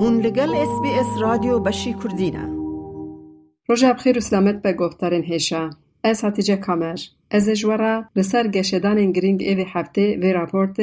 هون لگل اس بی اس رادیو بشی کردینه. روژا بخیر و سلامت به گفتارین هیشا از هاتیجه کامر. از جورا لسر گشدان گرینگ ایوی هفته و راپورت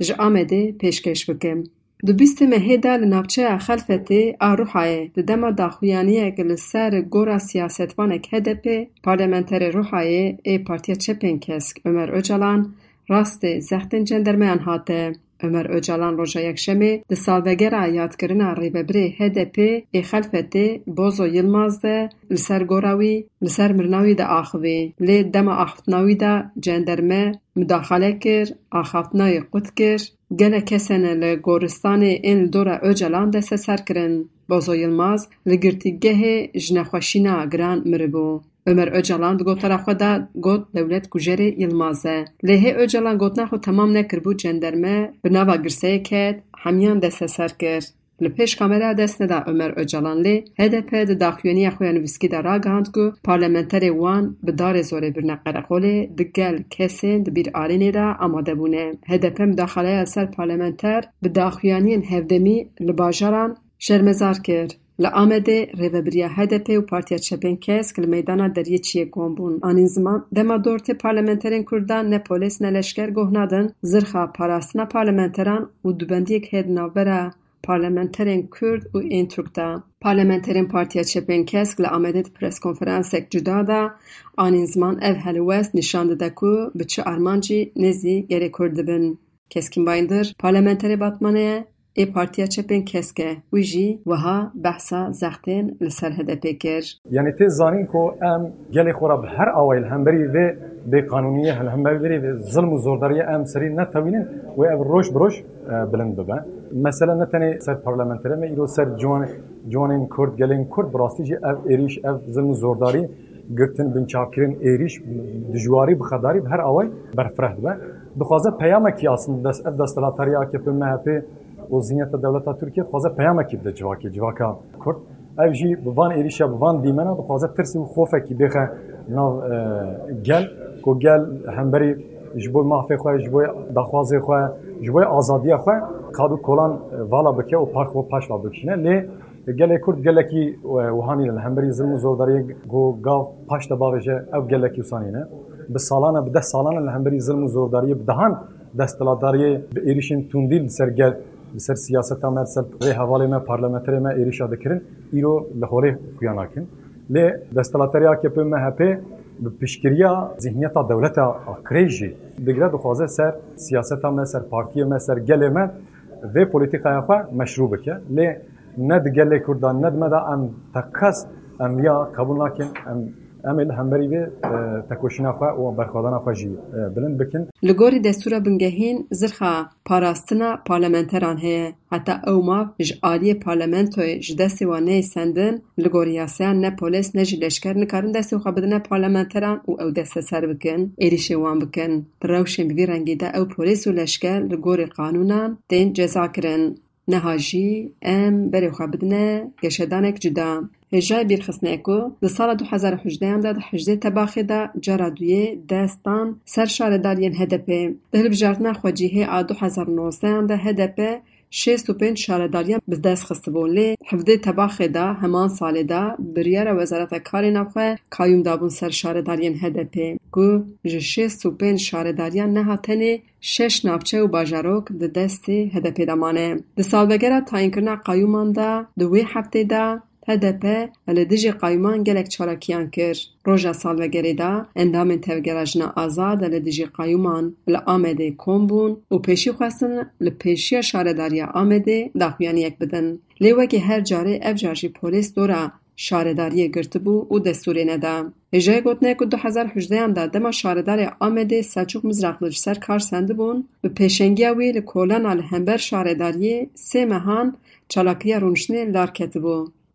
ج آمده پیشکش بکم. دو بیست مهیدا لناوچه خلفتی آروحای د دما داخویانیه که لسر گورا سیاستوانک هدپ پارلمنتر روحای ای پارتیا چپین کسک عمر اوجالان راست زختن جندرمیان هاته. عمر اوجالان روژا یکشمی ده سالوگر آیات کرن آره ببری HDP ای خلفتی بوزو یلماز ده لسر گوراوی لسر مرناوی ده آخوی لی دم آخفتناوی ده جندرمه مداخله کر آخفتنای قد کر گل کسن لگورستان این دور اوجالان ده سسر کرن بوزو یلماز لگرتی گه جنخوشینا گران مربو Ömer Öcalan di gotara xwe de got dewlet kujerê Yilmaz e. Öcalan gotina xwe temam nekiribû cenderme bi nava girseyê ket, hemiyan desteser kir. Li pêş kameraya dest neda Ömer Öcalan lê HDP di daxuyaniya xwe ya nivîskî de ragihand ku parlamenterê wan bi darê zorê birine qereqolê di gel kesên di bîralînê de amade bûne. HDP midaxaleya li ser parlamenter bi daxuyaniyên hevdemî li bajaran şermezar kir. Li Amedê rêveberiya HDP û Partiya Çepên Kesk li meydana deriyê Çiyê bûn. Anîn ziman dema dortê parlamenterên Kurdan ne polîs ne leşker goh nadin zirxa parastina parlamenteran û dubendiyek hê di navbera parlamenterên Kurd û ên Türk de. Parlamenterên Partiya Çepên Kesk li Amedê preskonferansek cuda da anîn ziman ev helwest nîşan dide ku bi çi armancî nêzî gerê Kurd dibin. Keskîn bayindir parlamenterê Batmanê ای پارتیاچه پنج کس که ویژی وها بحثا زختن لسرهد پکرج یعنی تز زانی که ام جلی خورب هر آوای هم بری ده به قانونیه هم بری ظلم ظلم زورداری ام سری نت وینه و ابر روش بروش بلند بده مثلا نت نه سر پارلمانتره میرو سر جوان جوان این کرد جلی این کرد براسیج ابر ایریش ابر ظلم زورداری گرتن بین چاکرین ایریش دجواری بخداری هر آوای بر فرد بده دخواست پیامکی استند است دستلاتری آکیپن محبی û zihniyeta dewleta Tirkiye dixwaze peyamekî bide civakê civaka Kurd. Ev jî bi van êrişa bi van dîmena dixwaze tirsî û xofekî bêxe nav gel ku gel hemberî ji bo mafê xwe ji bo daxwazê xwe ji bo azadiya xwe kad û kolan vala bike û park xwe paş va bikişîne lê gelê Kurd gelekî wihanî li hemberî zilm û zordariyê got gav paş de bavêje ev gelekî wisanîne bi salan bi deh salan li hemberî zilm û zordariyê bi dehan desthilatdariyê bi êrişên tundî li ser gel سر سیاست ما سر ری حواله ما پارلمانتری ما ایریشا دکرین ایرو لهوری خویاناکن لی دستلاتریا که پم هپ پشکریا ذهنیت دولت اکریجی دگره دخوازه سر سیاست ما سر پارتی ما سر گله ما و پولیتیکای خو مشروع بکه لی ند گله کردن ند مدا ام تکس ام یا قبول نکن ام ئەمێ لە هەمبەری بێ تەکۆشیناخوا و بەرخواداناخوا ژی بلند بکن لە گۆری دەستورە بنگەهین زرخە پاراستنا پارلەمەنتەران هەیە هەتا ئەوما ji aliyê parlamentoyê ji destê wan neyîsendin li goriyaseyan ne polîs ne jî leşker nikarin destê xwe bidine parlamenteran û ew deste ser bikin êrişê wan bikin. Bi rewşên bi vî rengê de ew polîs û leşker li gorî qanûnan tên ceza kirin niha jî em berê xwe bidine geşedanek cuda Hêjayê bîrxistnê ku di sala du hezar û hejdeyan de di hejdê tebaxê de cara duyê destan ser şaredariyên HDP. Di hilbijartina xwecihê a du hezar û nozdeyan de HDP şêst û pênc şaredariyan bi dest xistibûn lê hevdê tebaxê de heman salê de biryara Wezareta Karê Navxwe kayyum dabûn ser şaredariyên HDP ku ji şêst û pênc şaredariyan neha tenê şeş navçe û bajarok di destê HDP de mane. Di salvegera tayînkirina qayyuman de di wê heftê de HDP li dijî qayyuman gelek çalakiyan kir. Roja salvegerê de endamên tevgera jina azad li dijî qayyuman li Amedê kom bûn û pêşî xwestin li pêşiya şaredariya Amedê daxuyaniyek bidin. Lê wekî her carê ev polîs dora şaredariyê girtibû û destûrê neda. Hêjayê gotine ku du hezar hejdeyan de dema şaredarê Amedê Selçuk Mizraqli ji ser kar sendibûn, bi pêşengiya wê li kolana li hember şaredariyê sê mehan çalakiya rûniştinê lar.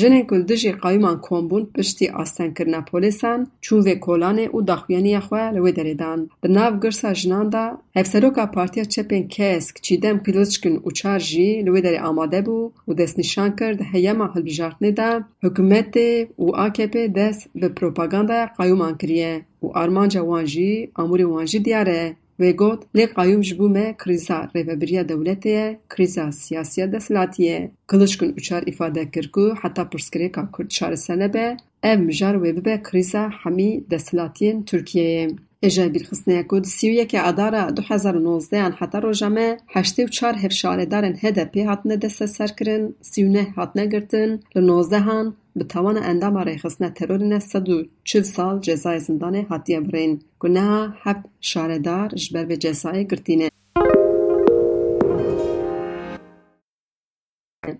Jinên ku li dijî qayyuman kom bûn piştî astenkirina polîsan çûn vê kolanê û daxuyaniya xwe li wê derê dan. Di nav girsa jinan de hevseroka Partiya Çepên Kesk Çîdem Pîlçkin û çar jî li wê derê amade bû û destnîşan kir di heyema hilbijartinê de hikûmetê û AKP dest bi propagandaya qayyuman kiriye û armanca wan jî amûrê wan jî diyar e. Wê got lê qayûm ji me krîza rêveberiya dewletê ye, krîza siyasiya desthilatî ye. Kiliçkun û çar îfade kir ku heta pirsgirêka Kurd şareser nebe, ev mijar wê bibe krîza hemî desthilatiyên Tirkiyeyê. اجای بیرخستنه یکو دی سیو یکی ادارا دو حزار نوزده ان حتا رو جمه هشتی و چار هفشاره دارن هده پی حتنه دسته سر کرن سیو نه گرتن لنوزده هن به توان اندام آره خستنه ترورین سدو چل سال جزای زندانه حتیه برین گناه هفت شاره دار جبر به جزای گردینه.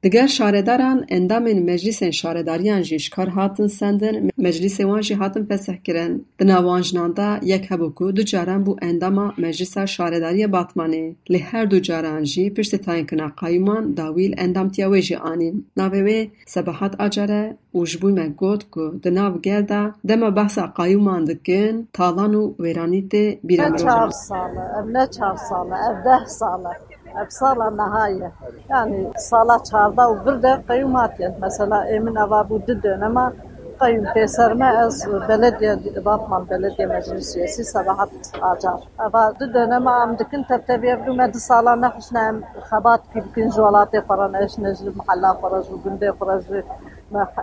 دگر شارداران اندامین مجلس شارداریان جیشکار هاتن سندن مجلس وانجی هاتن پسه کرن دنا وانجنان یک هبوکو دو جاران بو انداما مجلس شارداری باتمانی لی هر دو جاران جی پشت تاین کنا قایمان داویل اندام تیاوی جی آنین ناویوی سباحت آجاره و جبوی من گود که دنا وگل دا بحث قایمان دکن تالانو ویرانی دی بیرانی نه چار ساله نه چار ساله ده ساله ابصاله النهاية يعني صلاه شارده وبرد قيمات يعني مثلا امن ابو دد انما قيم تيسر ما از بلديه باطمان بلديه مجلس سياسي صباح اجار ابا دد انما ام دكن ترتبي ابدو ما دي صلاه نحشنا خبات كي بكن جوالاتي فرنا إيش نجل محلا فرج وبندي فرج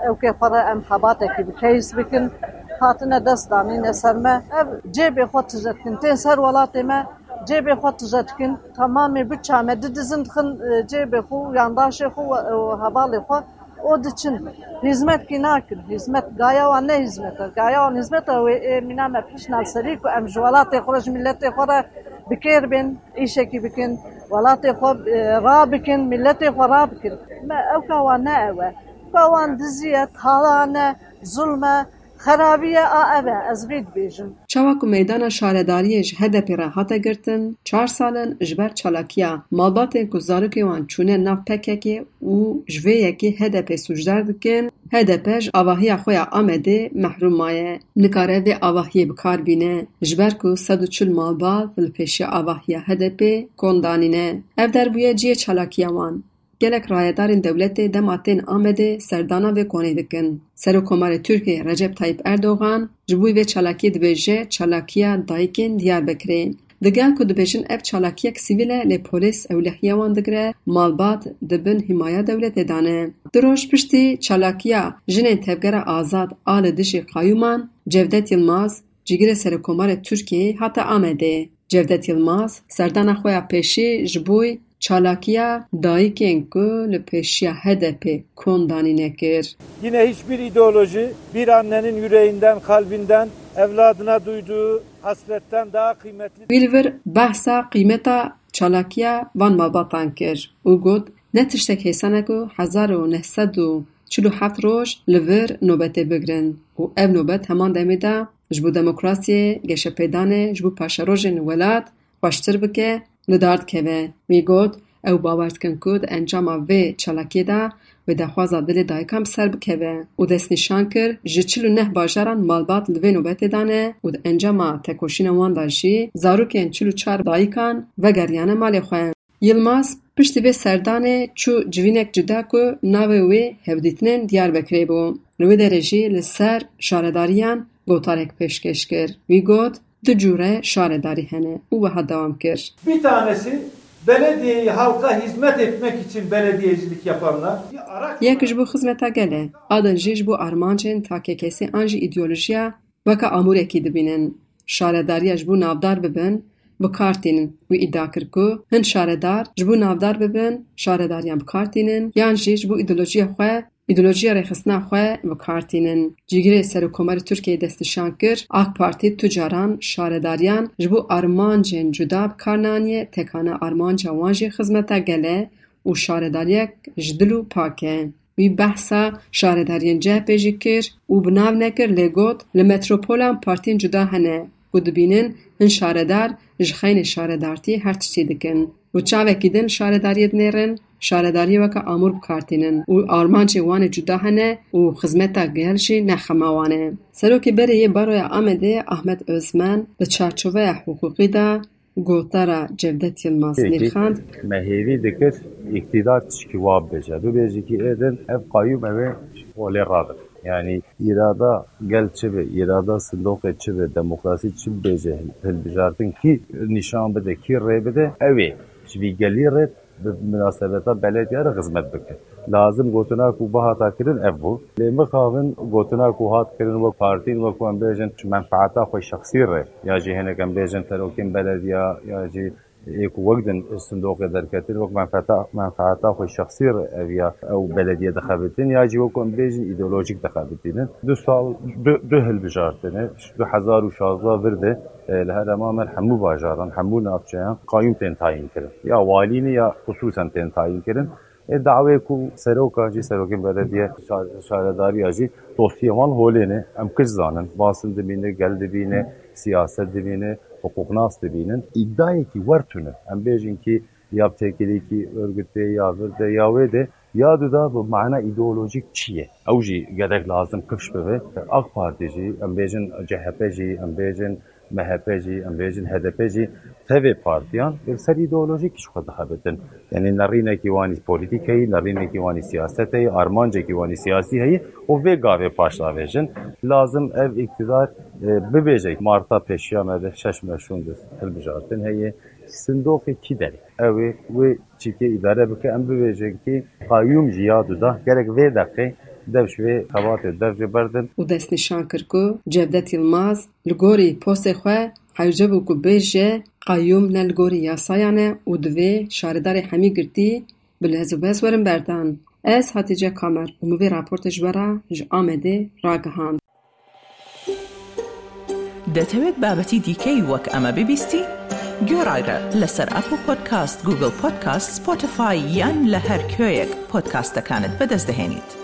أوكي فرا ام خبات كي بكيس بكن خاطنا دس داني نسر ما جيبي خطجت تنتين سر ولاتي ما me cêbê xwe tije dikin temamê biça me didizin dixin cêbê xwe û yandaşê xwe û hevalê xwe o diçin hizmetkî nakin hizmet gaya wan ne hizmet e gaya wan hizmet e wê mîna me pişna serî ku em ji welatê xwe ji milletê xwe re bikêr bin îşekî bikin welatê xwe rabikin milletê xwe rabikin me ew ka wan ne ew e ka wan diziye talan e خرابیه آوه از بید بیجن چاوا میدان شارداری ج هدف را هتا گرتن. 4 سالن جبر چالاکیا. مالبات کو زارک یوان چونه نا پکک او جوی یکی هدف سوجدار کن هدف اج اواهی اخویا امدی محروم مای نکاره دی اواهی بکار بینه. جبر کو 140 مالبات فل پیش اواهی هدف کندانینه. اف در بویا وان. Gelek rayedarên dewletê dema tên Amedê serdana vê konê dikin. Serokkomarê Tirkiyeyê Recep Tayyip Erdogan ji bo vê çalakiyê dibêje çalakiya dayîkên Diyarbekirê. Digel ku dibêjin ev çalakiyek sivîl e lê polîs ewlehiya wan digire, malbat dibin himaya dewletê dane. Di roj piştî çalakiya jinên tevgera azad a li dijî qayûman, Cevdet Yılmaz, cîgirê Serokkomarê Tirkiyeyê hate Amedê. Cevdet Yılmaz serdana xwe ya pêşî ji çalakiya dayıken ku li peşiya HDP kondanineker. Yine hiçbir ideoloji bir annenin yüreğinden, kalbinden evladına duyduğu hasretten daha kıymetli. Bilvir bahsa kıymeta çalakiya van mabatan kir. Ugod ne tiştek hesanaku hazaru nehsadu çulu hat roj livir nobete bigrin. U ev nobet heman demida jbu demokrasiye geşepedanê ji bo paşerojên welat baştir bike li dar dikeve. Wî got ew bawer dikin ku di encama vê çalakiyê de wê daxwaza dilê dayikan bi ser bikeve û destnîşan kir ji çil û neh bajaran malbat li vê nobetê dane û di encama tekoşîna wan de jî zarokên çil û çar dayikan vegeriyane malê xwe. Yılmaz piştî vê serdanê çû civînek cida ku navê wê Hevdîtinên Diyarbekirê bû. Li wê derê jî li ser şaredariyan gotarek pêşkêş kir. Wî got du cure şaredarî hene û wiha dewam kir. Bir tanesi belediyeyi halka hizmet etmek için belediyecilik yapanlar. Yek ji bo xizmeta gelê, adin jî ji bo armancên takekesê an jî îdeolojiya weka amûrekî dibînin. Şaredariya ji bo navdar bibin, bikartînin. Wî îdia kir ku hin şaredar ji bo navdar bibin, şaredariyan bikartînin yan jî ji bo îdeolojiya xwe îdeolojiya rêxistina xwe bikartînin. Cîgirê Serokkomarê Tirkiyeyê destnîşan kir, AK Partî tu caran şaredariyan ji bo armancên cuda bikarnaniye tekana armanca wan jî xizmeta gele û şaredariyek ji dil û pak e. Wî behsa şaredariyên CHP jî kir û bi nav nekir lê got li metropolan partiyên cuda hene û dibînin hin şaredar ji xeynê şaredartî her tiştî dikin. û çavekî din şaredariyê dinêrin, شارەداریەوە کە ئامور بکارتێنن و ئارمانچی وانە جودا هەنە و خزمەتە گەلشی نەخەماوانێ سەرۆکی بەرەیە بەڕۆیە ئامەدێ ئەحمەد ئۆزمان لە چارچوبەیە حقوقیدا gotara Cevdet Yılmaz Mirhan mehevî dikir iktidar tişkî wab bêje. Du bêjî ki êdin ev qayyum ev olê radin. Yani irada gel çibe irada sindokê çibe demokrasî çi bêje hilbijartin ki nîşan bide kî rê bide ew ê. Ji vî münasebeta belediyara hizmet bikin. Lazım gotina ku bahata kirin ev bu. Lemi kavin gotina ku hat kirin ve partin ve ku embejin menfaata ku şahsi re. Ya jihine kem bejin terokin belediya ya jihine êku wek din sindoqê derketin wek menfaeta menfaeta xwe şexsî re ev ya ew belediye dixebitin ya jî wek em bêjin îdeolojîk dixebitînin. Du sal du hilbijartine du hezar û şazda vir de li herema me hemû bajaran hemû navçeyan qayûm tên tayin kirin. Ya walînê ya xusûsen tên tayin kirin. دعوی کو سروکا جی سروکین بلدیه شارداری جی دوستی wan holene em kış zanin basın dibine gel dibine siyaset dibine hukuknas dibinin iddiayı ki var tüne em bejin ki ya tekeli ki örgütte ya verde ya ve de ya da bu mana ideolojik çiye jî gerek lazım kış be AK Parti jî em bejin MHP jî em bêjin HDP jî tevê partiyan. Bir ser îdeolojîk ji xwe dixebitin yani nerînekî wanî polîtîk heyî nerînekî wanî siyaset heyî armancekî wanî siyasî heyî û vê gavê paşdavêjin lazim ev iktidar bibêje marta pêşiya me de şeş meşûn hilbijartin heye. Sindoqê kî derê ew ê wê çîkê îdare bike ki qayyûm jî ya duda gerek vê deqê dev şvê xebatê dev jê berdin û destnîşan kir ku Cevdet Yılmaz li gorî postê xwe hewce bû ku bêje qayyûm ne li gorî yasayan e û divê şaredarê hemî girtî bi lezûbez werin berdan. Ez Hatice Kamer û vê raportê ji we re ji Amedê ragihand. دەتەوێت بابەتی دیکەی وەک ئەمە ببیستی؟ گۆڕایرە لەسەر ئەپ و پۆدکاست گوگل پۆدکاست سپۆتفاای یان لە هەر کوێیەک پۆدکاستەکانت بەدەستدەێنیت.